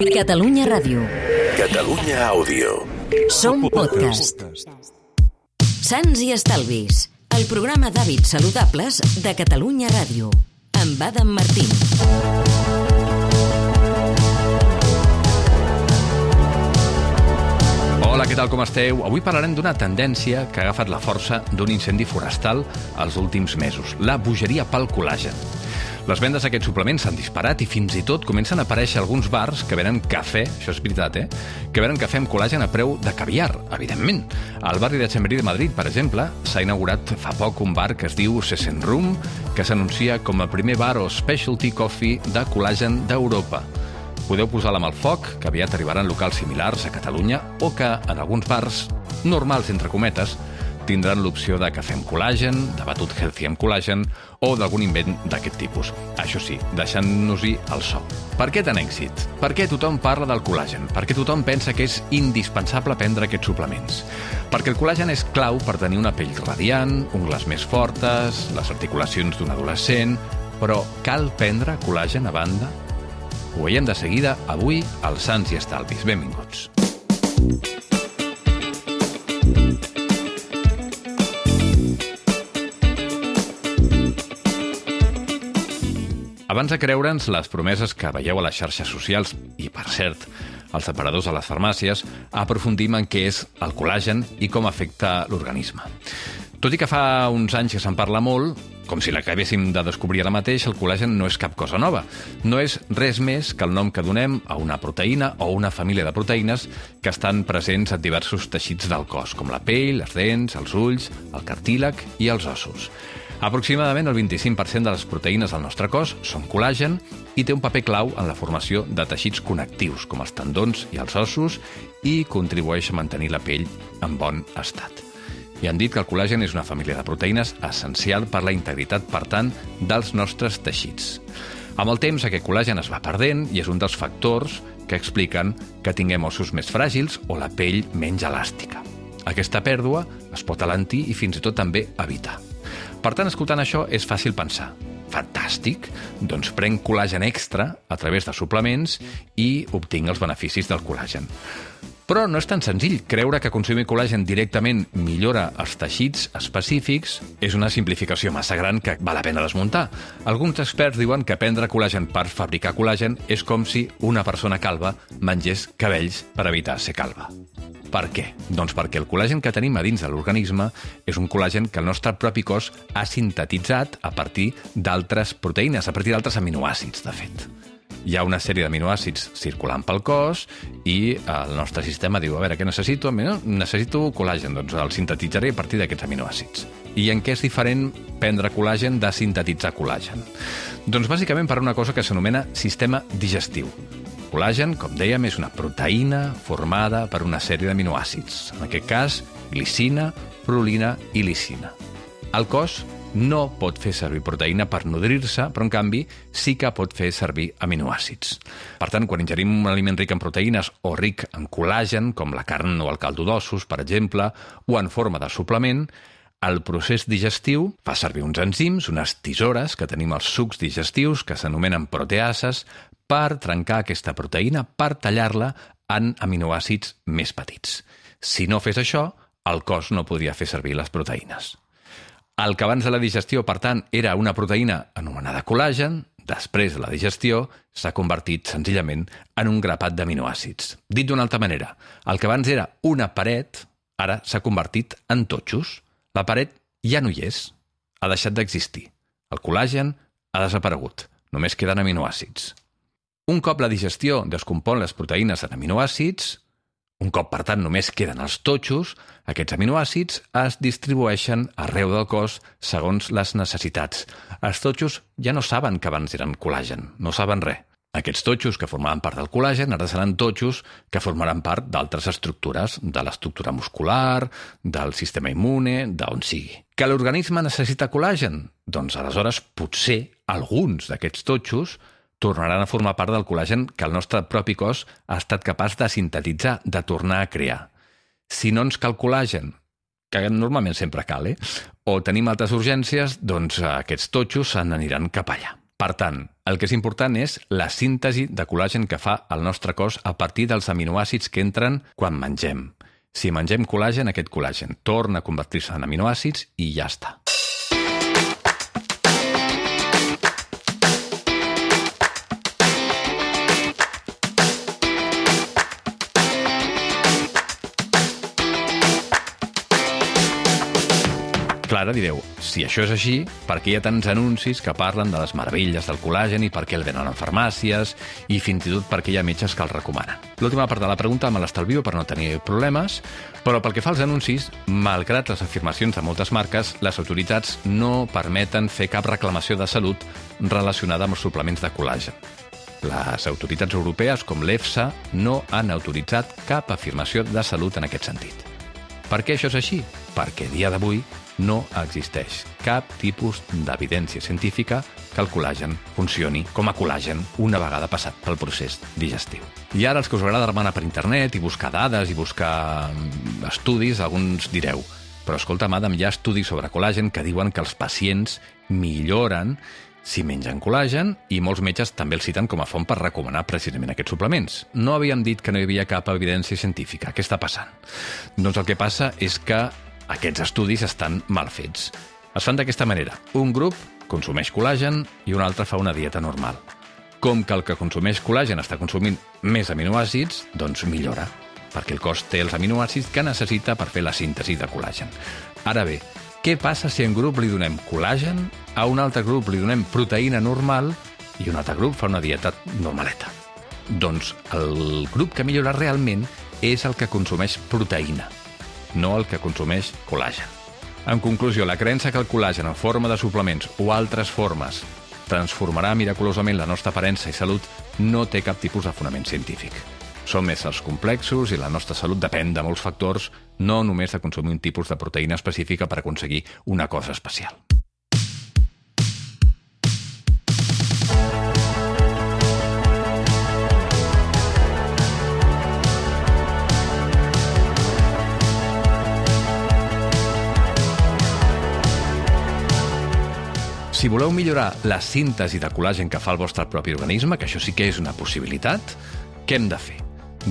Catalunya Ràdio. Catalunya Àudio. Som podcast. Sants i Estalvis. El programa d'hàbits saludables de Catalunya Ràdio. Amb Adam Martín. Hola, què tal, com esteu? Avui parlarem d'una tendència que ha agafat la força d'un incendi forestal els últims mesos, la bogeria pel col·làgen. Les vendes d'aquests suplements s'han disparat i fins i tot comencen a aparèixer alguns bars que venen cafè, això és veritat, eh? Que venen cafè amb col·làgen a preu de caviar, evidentment. Al barri de Chamberí de Madrid, per exemple, s'ha inaugurat fa poc un bar que es diu Sesen Room, que s'anuncia com el primer bar o specialty coffee de col·làgen d'Europa. Podeu posar la mà al foc, que aviat arribaran locals similars a Catalunya o que en alguns bars, normals entre cometes, tindran l'opció de cafè amb col·làgen, de batut healthy amb col·làgen o d'algun invent d'aquest tipus. Això sí, deixant-nos-hi el so. Per què tant èxit? Per què tothom parla del col·làgen? Per què tothom pensa que és indispensable prendre aquests suplements? Perquè el col·làgen és clau per tenir una pell radiant, ungles més fortes, les articulacions d'un adolescent... Però cal prendre col·làgen a banda? Ho veiem de seguida avui als Sants i Estalvis. Benvinguts. Abans de creure'ns les promeses que veieu a les xarxes socials, i per cert, els separadors a les farmàcies, aprofundim en què és el col·làgen i com afecta l'organisme. Tot i que fa uns anys que se'n parla molt, com si l'acabéssim de descobrir ara mateix, el col·làgen no és cap cosa nova. No és res més que el nom que donem a una proteïna o una família de proteïnes que estan presents en diversos teixits del cos, com la pell, les dents, els ulls, el cartílag i els ossos. Aproximadament el 25% de les proteïnes del nostre cos són col·làgen i té un paper clau en la formació de teixits connectius, com els tendons i els ossos, i contribueix a mantenir la pell en bon estat. I han dit que el col·làgen és una família de proteïnes essencial per la integritat, per tant, dels nostres teixits. Amb el temps, aquest col·làgen es va perdent i és un dels factors que expliquen que tinguem ossos més fràgils o la pell menys elàstica. Aquesta pèrdua es pot alentir i fins i tot també evitar. Per tant, escoltant això, és fàcil pensar fantàstic, doncs prenc col·làgen extra a través de suplements i obtinc els beneficis del col·làgen. Però no és tan senzill. Creure que consumir col·làgen directament millora els teixits específics és una simplificació massa gran que val la pena desmuntar. Alguns experts diuen que prendre col·làgen per fabricar col·làgen és com si una persona calva mengés cabells per evitar ser calva. Per què? Doncs perquè el col·làgen que tenim a dins de l'organisme és un col·làgen que el nostre propi cos ha sintetitzat a partir d'altres proteïnes, a partir d'altres aminoàcids, de fet hi ha una sèrie d'aminoàcids circulant pel cos i el nostre sistema diu, a veure, què necessito? Necessito col·làgen, doncs el sintetitzaré a partir d'aquests aminoàcids. I en què és diferent prendre col·làgen de sintetitzar col·làgen? Doncs bàsicament per una cosa que s'anomena sistema digestiu. Col·làgen, com dèiem, és una proteïna formada per una sèrie d'aminoàcids. En aquest cas, glicina, prolina i lisina. El cos no pot fer servir proteïna per nodrir-se, però en canvi sí que pot fer servir aminoàcids. Per tant, quan ingerim un aliment ric en proteïnes o ric en col·làgen, com la carn o el caldo d'ossos, per exemple, o en forma de suplement, el procés digestiu fa servir uns enzims, unes tisores que tenim als sucs digestius, que s'anomenen proteases, per trencar aquesta proteïna, per tallar-la en aminoàcids més petits. Si no fes això, el cos no podria fer servir les proteïnes. El que abans de la digestió, per tant, era una proteïna anomenada col·làgen, després de la digestió s'ha convertit senzillament en un grapat d'aminoàcids. Dit d'una altra manera, el que abans era una paret, ara s'ha convertit en totxos. La paret ja no hi és, ha deixat d'existir. El col·làgen ha desaparegut, només queden aminoàcids. Un cop la digestió descompon les proteïnes en aminoàcids, un cop, per tant, només queden els totxos, aquests aminoàcids es distribueixen arreu del cos segons les necessitats. Els totxos ja no saben que abans eren col·làgen, no saben res. Aquests totxos que formaven part del col·làgen ara seran totxos que formaran part d'altres estructures, de l'estructura muscular, del sistema immune, d'on sigui. Que l'organisme necessita col·làgen? Doncs aleshores potser alguns d'aquests totxos tornaran a formar part del col·làgen que el nostre propi cos ha estat capaç de sintetitzar, de tornar a crear. Si no ens cal col·làgen, que normalment sempre cal, eh? o tenim altres urgències, doncs aquests totxos se n'aniran cap allà. Per tant, El que és important és la síntesi de col·làgen que fa el nostre cos a partir dels aminoàcids que entren quan mengem. Si mengem col·làgen, aquest col·làgen torna a convertir-se en aminoàcids i ja està. Clar, ara direu, si això és així, per què hi ha tants anuncis que parlen de les meravelles del col·làgen i per què el venen a farmàcies i fins i tot per què hi ha metges que el recomanen? L'última part de la pregunta me l'estalvio per no tenir problemes, però pel que fa als anuncis, malgrat les afirmacions de moltes marques, les autoritats no permeten fer cap reclamació de salut relacionada amb els suplements de col·làgen. Les autoritats europees, com l'EFSA, no han autoritzat cap afirmació de salut en aquest sentit. Per què això és així? Perquè a dia d'avui no existeix cap tipus d'evidència científica que el col·làgen funcioni com a col·làgen una vegada passat pel procés digestiu. I ara, els que us agrada demanar per internet i buscar dades i buscar mm, estudis, alguns direu però escolta, Adam, hi ha estudis sobre col·làgen que diuen que els pacients milloren si mengen col·làgen i molts metges també el citen com a font per recomanar precisament aquests suplements. No havíem dit que no hi havia cap evidència científica. Què està passant? Doncs el que passa és que aquests estudis estan mal fets. Es fan d'aquesta manera. Un grup consumeix col·làgen i un altre fa una dieta normal. Com que el que consumeix col·làgen està consumint més aminoàcids, doncs millora, perquè el cos té els aminoàcids que necessita per fer la síntesi de col·làgen. Ara bé, què passa si a un grup li donem col·làgen, a un altre grup li donem proteïna normal i un altre grup fa una dieta normaleta? Doncs el grup que millora realment és el que consumeix proteïna no el que consumeix col·làgen. En conclusió, la creença que el col·làgen en forma de suplements o altres formes transformarà miraculosament la nostra aparença i salut no té cap tipus de fonament científic. Som éssers complexos i la nostra salut depèn de molts factors, no només de consumir un tipus de proteïna específica per aconseguir una cosa especial. Si voleu millorar la síntesi de col·làgen que fa el vostre propi organisme, que això sí que és una possibilitat, què hem de fer?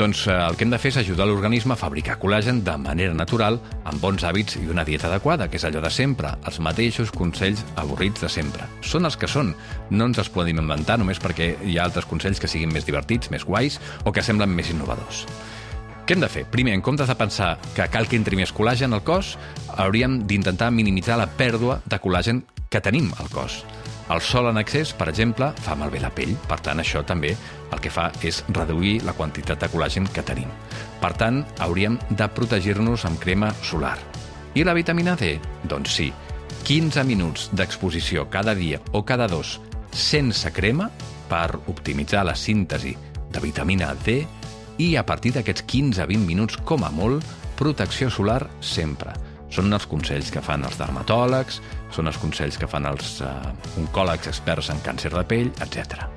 Doncs eh, el que hem de fer és ajudar l'organisme a fabricar col·làgen de manera natural, amb bons hàbits i una dieta adequada, que és allò de sempre, els mateixos consells avorrits de sempre. Són els que són, no ens els podem inventar només perquè hi ha altres consells que siguin més divertits, més guais o que semblen més innovadors. Què hem de fer? Primer, en comptes de pensar que cal que entri més col·làgen al cos, hauríem d'intentar minimitzar la pèrdua de col·làgen que tenim al cos. El sol en excés, per exemple, fa malbé la pell. Per tant, això també el que fa és reduir la quantitat de col·làgen que tenim. Per tant, hauríem de protegir-nos amb crema solar. I la vitamina D? Doncs sí, 15 minuts d'exposició cada dia o cada dos sense crema per optimitzar la síntesi de vitamina D i a partir d'aquests 15-20 minuts, com a molt, protecció solar sempre. Són els consells que fan els dermatòlegs, són els consells que fan els uh, oncòlegs experts en càncer de pell, etc.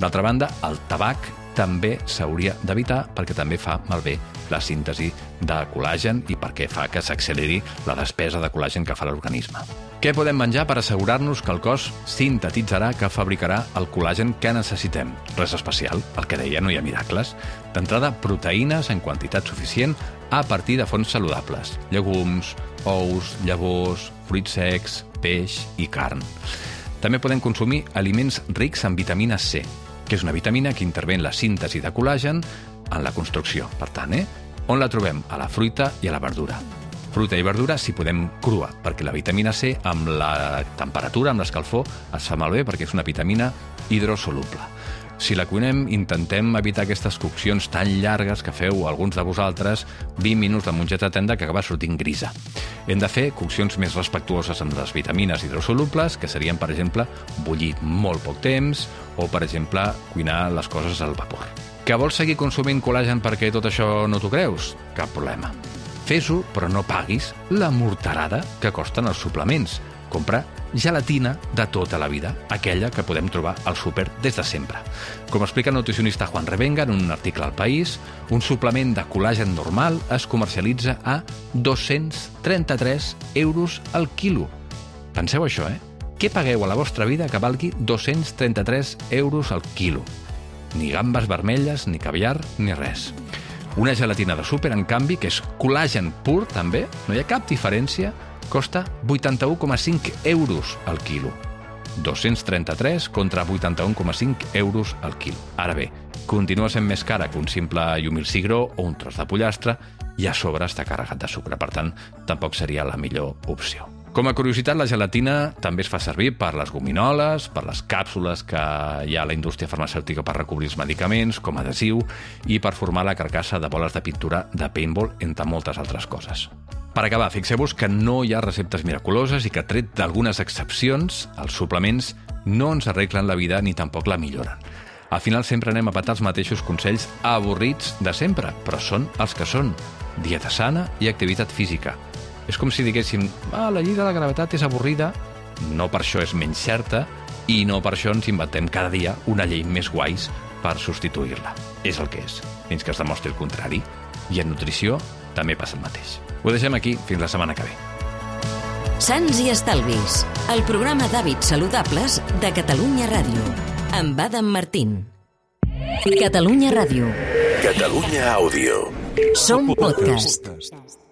D'altra banda, el tabac també s'hauria d'evitar perquè també fa malbé la síntesi de col·làgen i perquè fa que s'acceleri la despesa de col·làgen que fa l'organisme. Què podem menjar per assegurar-nos que el cos sintetitzarà, que fabricarà el col·làgen que necessitem? Res especial, el que deia, no hi ha miracles. D'entrada, proteïnes en quantitat suficient a partir de fonts saludables. Llegums, ous, llavors, fruits secs, peix i carn. També podem consumir aliments rics en vitamina C, que és una vitamina que intervé en la síntesi de col·làgen en la construcció. Per tant, eh? on la trobem? A la fruita i a la verdura. Fruita i verdura si podem crua, perquè la vitamina C amb la temperatura, amb l'escalfor, es fa malbé perquè és una vitamina hidrosoluble. Si la cuinem, intentem evitar aquestes coccions tan llargues que feu alguns de vosaltres 20 minuts de mongeta tenda que acaba sortint grisa. Hem de fer coccions més respectuoses amb les vitamines hidrosolubles, que serien, per exemple, bullir molt poc temps o, per exemple, cuinar les coses al vapor. Que vols seguir consumint col·làgen perquè tot això no t'ho creus? Cap problema. Fes-ho, però no paguis la morterada que costen els suplements. Compra gelatina de tota la vida, aquella que podem trobar al súper des de sempre. Com explica el nutricionista Juan Revenga en un article al País, un suplement de col·làgen normal es comercialitza a 233 euros al quilo. Penseu això, eh? què pagueu a la vostra vida que valgui 233 euros al quilo? Ni gambes vermelles, ni caviar, ni res. Una gelatina de súper, en canvi, que és col·lagen pur, també, no hi ha cap diferència, costa 81,5 euros al quilo. 233 contra 81,5 euros al quilo. Ara bé, continua sent més cara que un simple llumil cigró o un tros de pollastre i a sobre està carregat de sucre, per tant, tampoc seria la millor opció. Com a curiositat, la gelatina també es fa servir per les gominoles, per les càpsules que hi ha a la indústria farmacèutica per recobrir els medicaments, com a adhesiu, i per formar la carcassa de boles de pintura de paintball, entre moltes altres coses. Per acabar, fixeu-vos que no hi ha receptes miraculoses i que, tret d'algunes excepcions, els suplements no ens arreglen la vida ni tampoc la milloren. Al final sempre anem a patar els mateixos consells avorrits de sempre, però són els que són. Dieta sana i activitat física. És com si diguéssim, ah, la llei de la gravetat és avorrida, no per això és menys certa, i no per això ens inventem cada dia una llei més guais per substituir-la. És el que és, fins que es demostri el contrari. I en nutrició també passa el mateix. Ho deixem aquí, fins la setmana que ve. Sants i Estalvis, el programa d'hàbits saludables de Catalunya Ràdio, amb Adam Martín. Catalunya Ràdio. Catalunya Àudio. Som podcast.